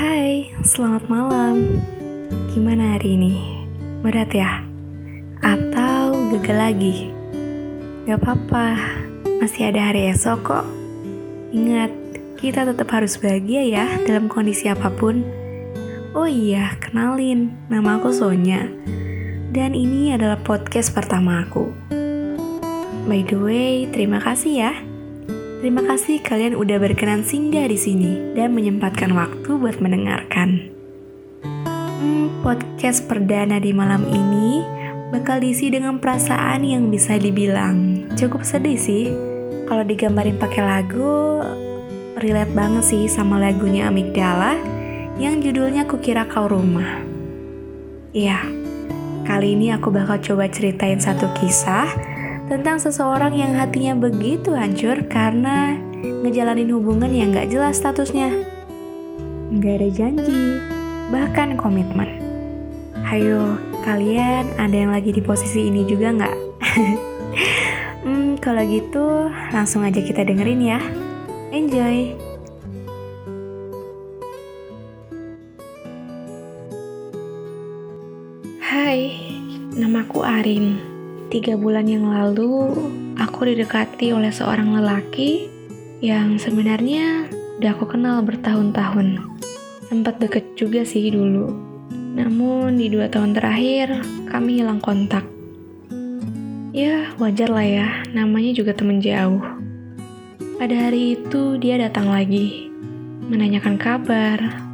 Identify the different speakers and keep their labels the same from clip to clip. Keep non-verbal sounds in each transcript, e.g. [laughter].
Speaker 1: Hai, selamat malam. Gimana hari ini? Berat ya? Atau gagal lagi? Gak apa-apa, masih ada hari esok kok. Ingat, kita tetap harus bahagia ya dalam kondisi apa pun. Oh iya, kenalin, nama aku Sonya. Dan ini adalah podcast pertama aku. By the way, terima kasih ya Terima kasih kalian udah berkenan singgah di sini dan menyempatkan waktu buat mendengarkan. Hmm, podcast perdana di malam ini bakal diisi dengan perasaan yang bisa dibilang cukup sedih sih. Kalau digambarin pakai lagu, relate banget sih sama lagunya Amigdala yang judulnya Kukira Kau Rumah. Iya, kali ini aku bakal coba ceritain satu kisah tentang seseorang yang hatinya begitu hancur karena ngejalanin hubungan yang gak jelas statusnya. Gak ada janji, bahkan komitmen. Hayo, kalian ada yang lagi di posisi ini juga nggak? [laughs] hmm, kalau gitu langsung aja kita dengerin ya. Enjoy! Hai, namaku Arin. Tiga bulan yang lalu, aku didekati oleh seorang lelaki yang sebenarnya udah aku kenal bertahun-tahun. Sempat deket juga sih dulu. Namun di dua tahun terakhir, kami hilang kontak. Ya, wajar lah ya, namanya juga temen jauh. Pada hari itu, dia datang lagi, menanyakan kabar,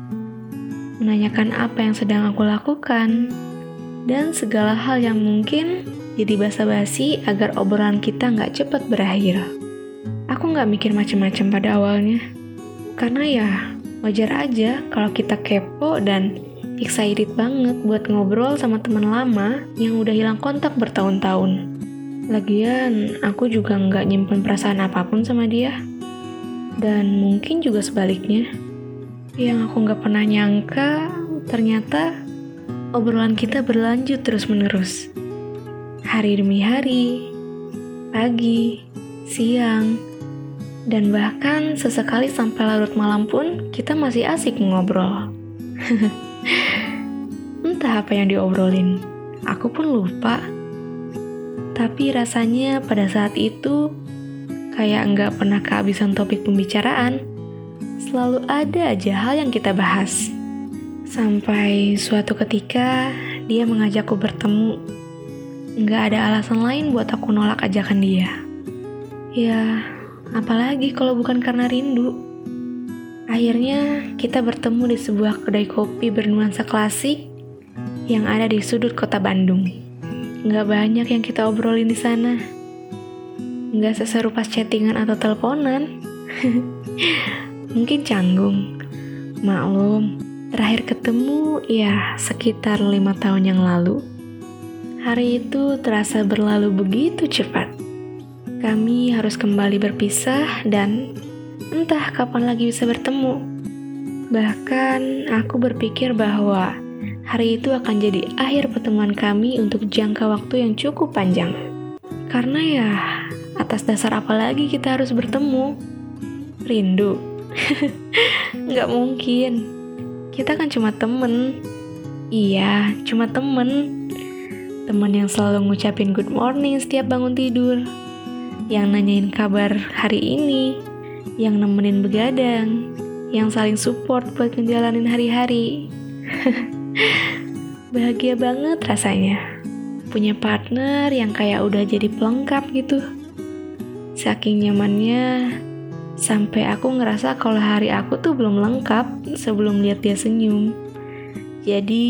Speaker 1: menanyakan apa yang sedang aku lakukan, dan segala hal yang mungkin jadi basa-basi agar obrolan kita nggak cepat berakhir. Aku nggak mikir macam-macam pada awalnya, karena ya wajar aja kalau kita kepo dan excited banget buat ngobrol sama teman lama yang udah hilang kontak bertahun-tahun. Lagian, aku juga nggak nyimpen perasaan apa pun sama dia. Dan mungkin juga sebaliknya. Yang aku nggak pernah nyangka, ternyata obrolan kita berlanjut terus-menerus hari demi hari, pagi, siang, dan bahkan sesekali sampai larut malam pun kita masih asik ngobrol. [laughs] Entah apa yang diobrolin, aku pun lupa. Tapi rasanya pada saat itu kayak nggak pernah kehabisan topik pembicaraan. Selalu ada aja hal yang kita bahas. Sampai suatu ketika dia mengajakku bertemu nggak ada alasan lain buat aku nolak ajakan dia. Ya, apalagi kalau bukan karena rindu. Akhirnya kita bertemu di sebuah kedai kopi bernuansa klasik yang ada di sudut kota Bandung. Nggak banyak yang kita obrolin di sana. Nggak seseru pas chattingan atau teleponan. [laughs] Mungkin canggung. Maklum, terakhir ketemu ya sekitar lima tahun yang lalu. Hari itu terasa berlalu begitu cepat. Kami harus kembali berpisah dan entah kapan lagi bisa bertemu. Bahkan aku berpikir bahwa hari itu akan jadi akhir pertemuan kami untuk jangka waktu yang cukup panjang. Karena ya, atas dasar apa lagi kita harus bertemu? Rindu? [laughs] Nggak mungkin. Kita kan cuma temen. Iya, cuma temen Teman yang selalu ngucapin good morning setiap bangun tidur. Yang nanyain kabar hari ini. Yang nemenin begadang. Yang saling support buat ngejalanin hari-hari. [laughs] Bahagia banget rasanya. Punya partner yang kayak udah jadi pelengkap gitu. Saking nyamannya, sampai aku ngerasa kalau hari aku tuh belum lengkap sebelum lihat dia senyum. Jadi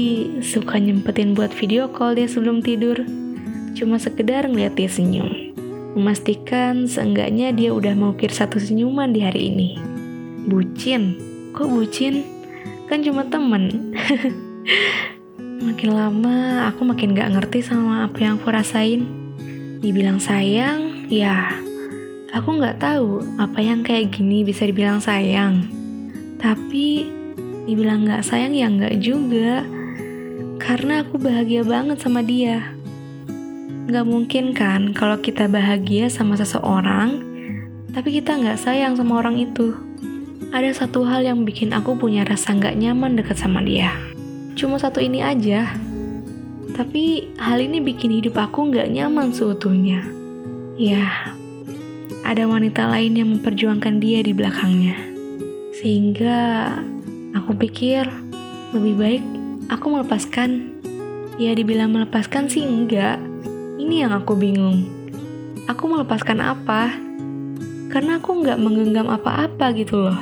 Speaker 1: suka nyempetin buat video call dia sebelum tidur. Cuma sekedar ngeliat dia senyum. Memastikan seenggaknya dia udah mengukir satu senyuman di hari ini. Bucin? Kok bucin? Kan cuma temen. [laughs] makin lama aku makin gak ngerti sama apa yang aku rasain. Dibilang sayang, ya aku gak tahu apa yang kayak gini bisa dibilang sayang. Tapi Dibilang gak sayang ya gak juga. Karena aku bahagia banget sama dia. Gak mungkin kan kalau kita bahagia sama seseorang, tapi kita gak sayang sama orang itu. ada satu hal yang bikin aku punya rasa nggak nyaman deket sama dia. Cuma satu ini aja. Tapi hal ini bikin hidup aku nggak nyaman seutuhnya. Ya, ada wanita lain yang memperjuangkan dia di belakangnya. Sehingga aku pikir lebih baik aku melepaskan. Ya dibilang melepaskan sih enggak. Ini yang aku bingung. Aku melepaskan apa? Karena aku nggak menggenggam apa-apa gitu loh.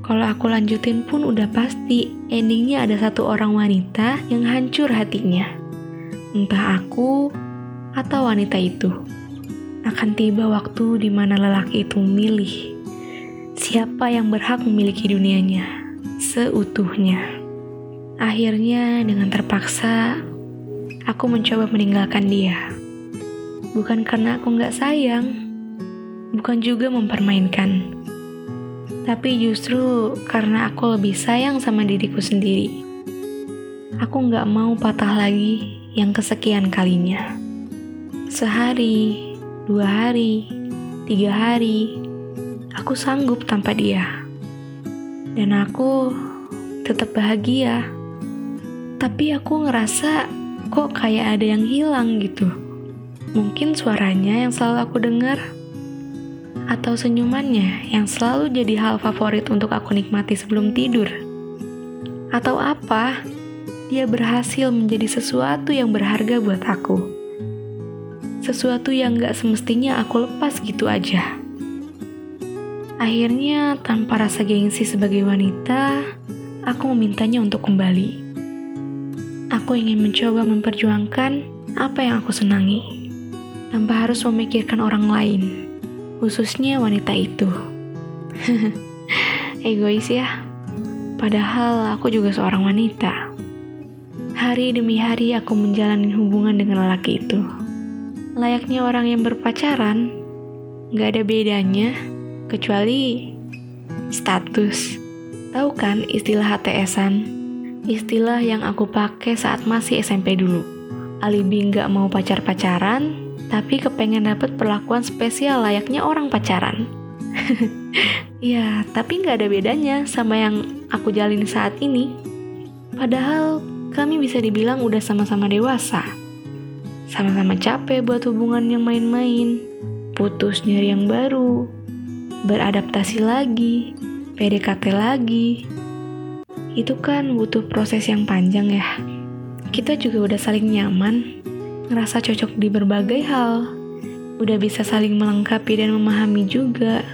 Speaker 1: Kalau aku lanjutin pun udah pasti endingnya ada satu orang wanita yang hancur hatinya. Entah aku atau wanita itu. Akan tiba waktu di mana lelaki itu memilih siapa yang berhak memiliki dunianya seutuhnya. Akhirnya dengan terpaksa aku mencoba meninggalkan dia. Bukan karena aku nggak sayang, bukan juga mempermainkan, tapi justru karena aku lebih sayang sama diriku sendiri. Aku nggak mau patah lagi yang kesekian kalinya. Sehari, dua hari, tiga hari, aku sanggup tanpa dia. Dan aku tetap bahagia. Tapi aku ngerasa kok kayak ada yang hilang gitu. Mungkin suaranya yang selalu aku dengar atau senyumannya yang selalu jadi hal favorit untuk aku nikmati sebelum tidur? Atau apa? Dia berhasil menjadi sesuatu yang berharga buat aku. Sesuatu yang gak semestinya aku lepas gitu aja. Akhirnya, tanpa rasa gengsi sebagai wanita, aku memintanya untuk kembali. Aku ingin mencoba memperjuangkan apa yang aku senangi, tanpa harus memikirkan orang lain khususnya wanita itu. [laughs] Egois ya, padahal aku juga seorang wanita. Hari demi hari aku menjalani hubungan dengan lelaki itu. Layaknya orang yang berpacaran, gak ada bedanya kecuali status. Tahu kan istilah HTSan? Istilah yang aku pakai saat masih SMP dulu. Alibi gak mau pacar-pacaran, tapi kepengen dapet perlakuan spesial layaknya orang pacaran. [laughs] ya, tapi nggak ada bedanya sama yang aku jalin saat ini. Padahal kami bisa dibilang udah sama-sama dewasa. Sama-sama capek buat hubungan yang main-main, putus nyari yang baru, beradaptasi lagi, PDKT lagi. Itu kan butuh proses yang panjang ya. Kita juga udah saling nyaman, ngerasa cocok di berbagai hal, udah bisa saling melengkapi dan memahami juga.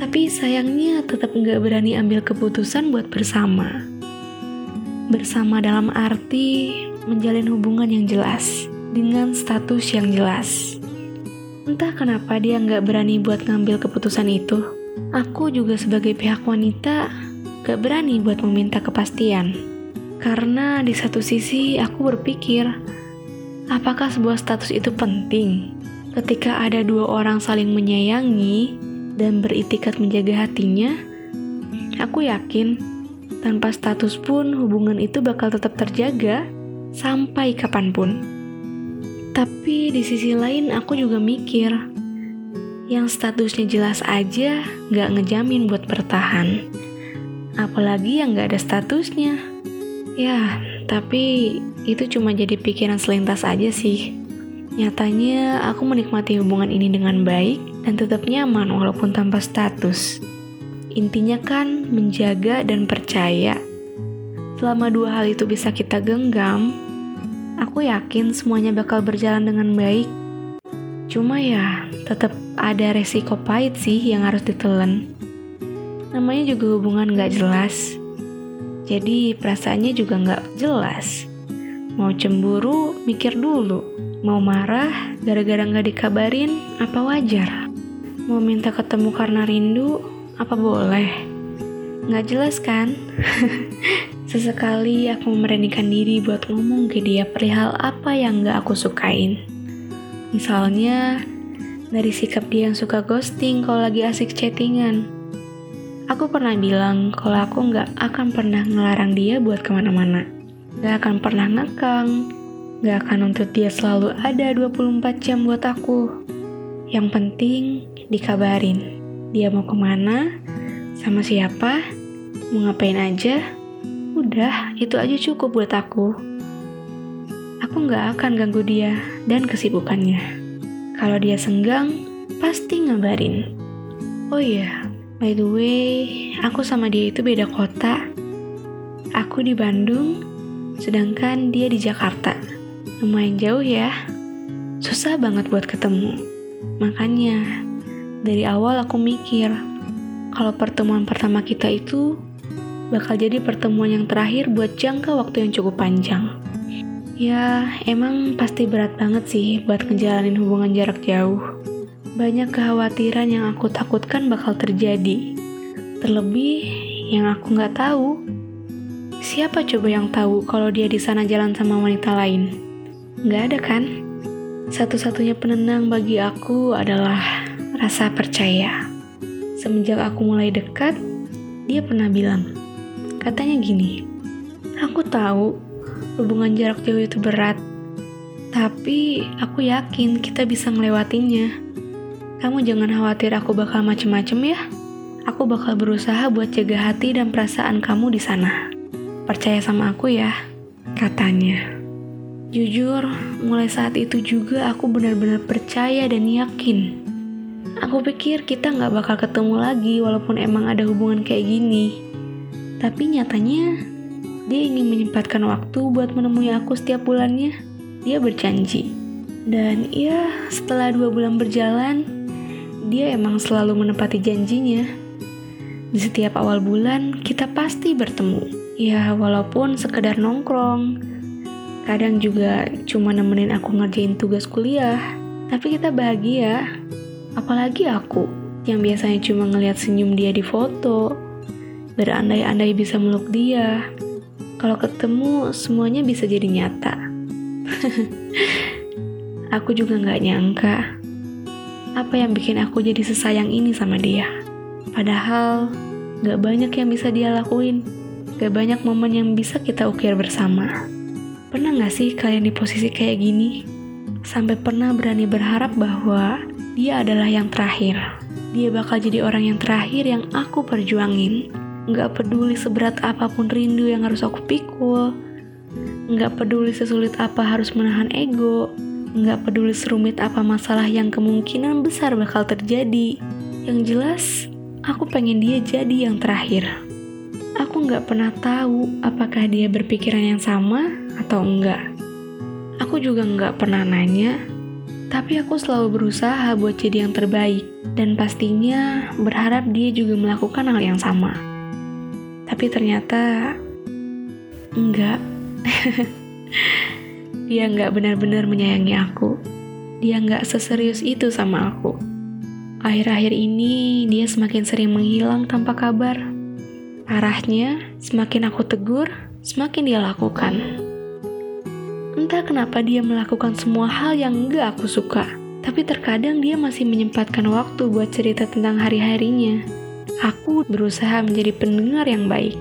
Speaker 1: Tapi sayangnya tetap nggak berani ambil keputusan buat bersama. Bersama dalam arti menjalin hubungan yang jelas, dengan status yang jelas. Entah kenapa dia nggak berani buat ngambil keputusan itu. Aku juga sebagai pihak wanita gak berani buat meminta kepastian. Karena di satu sisi aku berpikir, Apakah sebuah status itu penting? Ketika ada dua orang saling menyayangi dan beritikat menjaga hatinya, aku yakin tanpa status pun hubungan itu bakal tetap terjaga sampai kapan pun. Tapi di sisi lain aku juga mikir, yang statusnya jelas aja gak ngejamin buat bertahan. Apalagi yang gak ada statusnya. Ya, tapi itu cuma jadi pikiran selintas aja sih. Nyatanya aku menikmati hubungan ini dengan baik dan tetap nyaman walaupun tanpa status. Intinya kan menjaga dan percaya. Selama dua hal itu bisa kita genggam, aku yakin semuanya bakal berjalan dengan baik. Cuma ya, tetap ada resiko pahit sih yang harus ditelan. Namanya juga hubungan gak jelas jadi perasaannya juga nggak jelas. Mau cemburu, mikir dulu. Mau marah, gara-gara nggak dikabarin, apa wajar? Mau minta ketemu karena rindu, apa boleh? Nggak jelas kan? [laughs] Sesekali aku memberanikan diri buat ngomong ke dia perihal apa yang nggak aku sukain. Misalnya, dari sikap dia yang suka ghosting kalau lagi asik chattingan Aku pernah bilang kalau aku nggak akan pernah ngelarang dia buat ke mana-mana. Gak akan pernah ngekang, gak akan untuk dia selalu ada 24 jam buat aku. Yang penting dikabarin, dia mau ke mana, Sama siapa? Mau ngapain aja? Udah, itu aja cukup buat aku. Aku nggak akan ganggu dia dan kesibukannya. Kalau dia senggang, pasti ngabarin. Oh iya, by the way, aku sama dia itu beda kota. Aku di Bandung, sedangkan dia di Jakarta. Lumayan jauh ya. Susah banget buat ketemu. Makanya, dari awal aku mikir, kalau pertemuan pertama kita itu bakal jadi pertemuan yang terakhir buat jangka waktu yang cukup panjang. Ya, emang pasti berat banget sih buat ngejalanin hubungan jarak jauh. Banyak kekhawatiran yang aku takutkan bakal terjadi. Terlebih, yang aku nggak tahu, siapa coba yang tahu kalau dia di sana jalan sama wanita lain? Nggak ada kan? Satu-satunya penenang bagi aku adalah rasa percaya. Semenjak aku mulai dekat, dia pernah bilang, katanya gini, aku tahu hubungan jarak jauh itu berat, tapi aku yakin kita bisa ngelewatinnya. Kamu jangan khawatir aku bakal macem-macem ya. Aku bakal berusaha buat jaga hati dan perasaan kamu di sana. Percaya sama aku ya, katanya. Jujur, mulai saat itu juga aku benar-benar percaya dan yakin Aku pikir kita nggak bakal ketemu lagi walaupun emang ada hubungan kayak gini. Tapi nyatanya dia ingin menyempatkan waktu buat menemui aku setiap bulannya. Dia berjanji. Dan ya setelah dua bulan berjalan, dia emang selalu menepati janjinya. Di setiap awal bulan kita pasti bertemu. Ya walaupun sekedar nongkrong. Kadang juga cuma nemenin aku ngerjain tugas kuliah. Tapi kita bahagia Apalagi aku yang biasanya cuma ngeliat senyum dia di foto, berandai-andai bisa meluk dia. Kalau ketemu, semuanya bisa jadi nyata. [laughs] aku juga nggak nyangka apa yang bikin aku jadi sesayang ini sama dia. Padahal gak banyak yang bisa dia lakuin, gak banyak momen yang bisa kita ukir bersama. Pernah gak sih kalian di posisi kayak gini? Sampai pernah berani berharap bahwa dia adalah yang terakhir. Dia bakal jadi orang yang terakhir yang aku perjuangin. Nggak peduli seberat apa pun rindu yang harus aku pikul. Nggak peduli sesulit apa harus menahan ego. Nggak peduli serumit apa masalah yang kemungkinan besar bakal terjadi. Yang jelas, aku pengen dia jadi yang terakhir. Aku nggak pernah tahu apakah dia berpikiran yang sama atau enggak. Aku juga nggak pernah nanya tapi aku selalu berusaha buat jadi yang terbaik, dan pastinya berharap dia juga melakukan hal yang sama. Tapi ternyata enggak. [laughs] dia enggak benar-benar menyayangi aku. Dia enggak seserius itu sama aku. Akhir-akhir ini dia semakin sering menghilang tanpa kabar. Arahnya, semakin aku tegur, semakin dia lakukan. Entah kenapa dia melakukan semua hal yang enggak aku suka. Tapi terkadang dia masih menyempatkan waktu buat cerita tentang hari-harinya. Aku berusaha menjadi pendengar yang baik.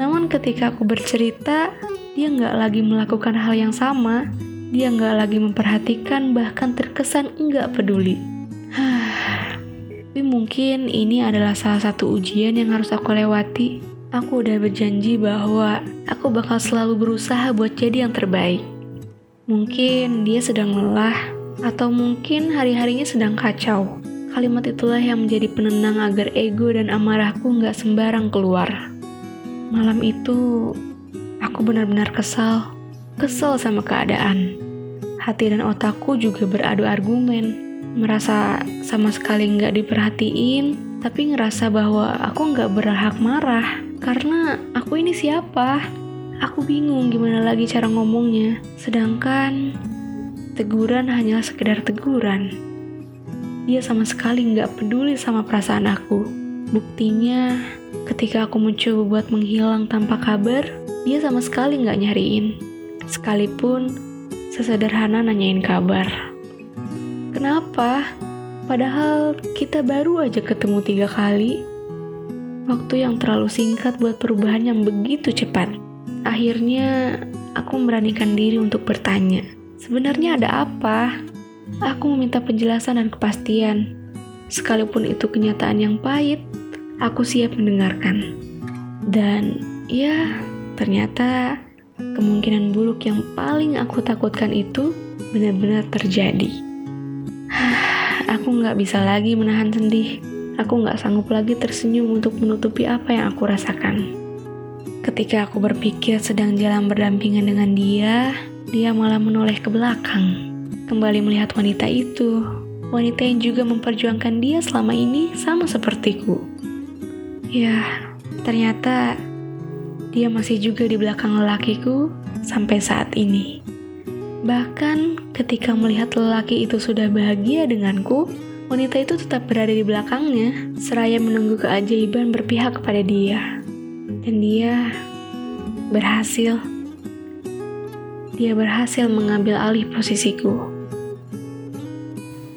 Speaker 1: Namun ketika aku bercerita, dia nggak lagi melakukan hal yang sama. Dia nggak lagi memperhatikan bahkan terkesan enggak peduli. [sighs] Tapi mungkin ini adalah salah satu ujian yang harus aku lewati. Aku udah berjanji bahwa aku bakal selalu berusaha buat jadi yang terbaik. Mungkin dia sedang lelah, atau mungkin hari-harinya sedang kacau. Kalimat itulah yang menjadi penenang agar ego dan amarahku nggak sembarang keluar. Malam itu, aku benar-benar kesal. Kesal sama keadaan. Hati dan otakku juga beradu argumen. Merasa sama sekali nggak diperhatiin, tapi ngerasa bahwa aku nggak berhak marah. Karena aku ini siapa? Aku bingung gimana lagi cara ngomongnya. Sedangkan teguran hanya sekedar teguran. Dia sama sekali nggak peduli sama perasaan aku. Buktinya, ketika aku mencoba buat menghilang tanpa kabar, dia sama sekali nggak nyariin. Sekalipun sesederhana nanyain kabar. Kenapa? Padahal kita baru aja ketemu tiga kali. Waktu yang terlalu singkat buat perubahan yang begitu cepat. Akhirnya, aku memberanikan diri untuk bertanya, sebenarnya ada apa? Aku meminta penjelasan dan kepastian. Sekalipun itu kenyataan yang pahit, aku siap mendengarkan. Dan ya, ternyata kemungkinan buruk yang paling aku takutkan itu benar-benar terjadi. [sighs] aku nggak bisa lagi menahan sedih. Aku nggak sanggup lagi tersenyum untuk menutupi apa yang aku rasakan. Ketika aku berpikir sedang jalan berdampingan dengan dia, dia malah menoleh ke belakang, kembali melihat wanita itu. Wanita yang juga memperjuangkan dia selama ini sama sepertiku. Ya, ternyata dia masih juga di belakang lelakiku sampai saat ini. Bahkan ketika melihat lelaki itu sudah bahagia denganku, wanita itu tetap berada di belakangnya, seraya menunggu keajaiban berpihak kepada dia. Dan dia berhasil. Dia berhasil mengambil alih posisiku.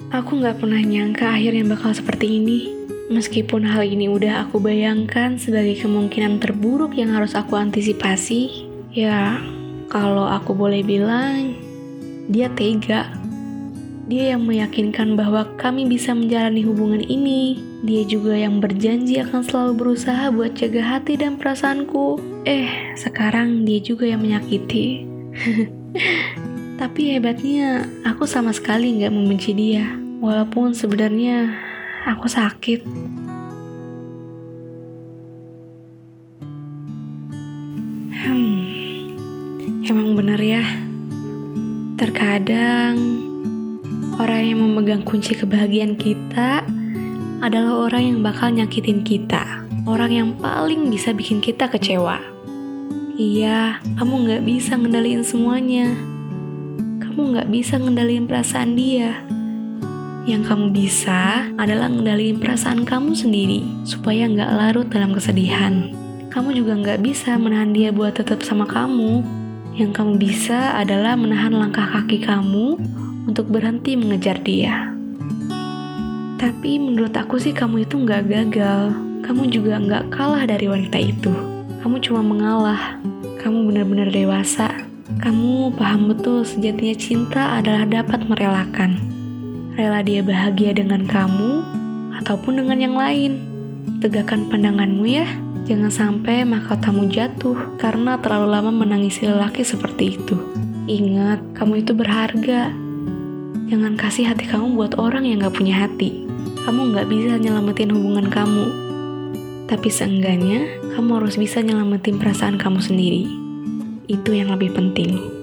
Speaker 1: Aku gak pernah nyangka akhirnya bakal seperti ini. Meskipun hal ini udah aku bayangkan sebagai kemungkinan terburuk yang harus aku antisipasi, ya kalau aku boleh bilang, dia tega. Dia yang meyakinkan bahwa kami bisa menjalani hubungan ini. Dia juga yang berjanji akan selalu berusaha buat jaga hati dan perasaanku. Eh, sekarang dia juga yang menyakiti. [laughs] Tapi hebatnya, aku sama sekali nggak membenci dia. Walaupun sebenarnya aku sakit. Hmm, emang bener ya. Terkadang orang yang memegang kunci kebahagiaan kita adalah orang yang bakal nyakitin kita. Orang yang paling bisa bikin kita kecewa. Iya, kamu nggak bisa ngendaliin semuanya. Kamu nggak bisa ngendaliin perasaan dia. Yang kamu bisa adalah ngendaliin perasaan kamu sendiri, supaya nggak larut dalam kesedihan. Kamu juga nggak bisa menahan dia buat tetap sama kamu. Yang kamu bisa adalah menahan langkah kaki kamu untuk berhenti mengejar dia. Tapi menurut aku sih kamu itu nggak gagal. Kamu juga nggak kalah dari wanita itu. Kamu cuma mengalah. Kamu benar-benar dewasa. Kamu paham betul sejatinya cinta adalah dapat merelakan. Rela dia bahagia dengan kamu ataupun dengan yang lain. Tegakkan pandanganmu ya. Jangan sampai mahkotamu jatuh karena terlalu lama menangisi lelaki seperti itu. Ingat, kamu itu berharga. Jangan kasih hati kamu buat orang yang gak punya hati. Kamu gak bisa nyelamatin hubungan kamu, tapi seenggaknya, kamu harus bisa nyelamatin perasaan kamu sendiri. Itu yang lebih penting.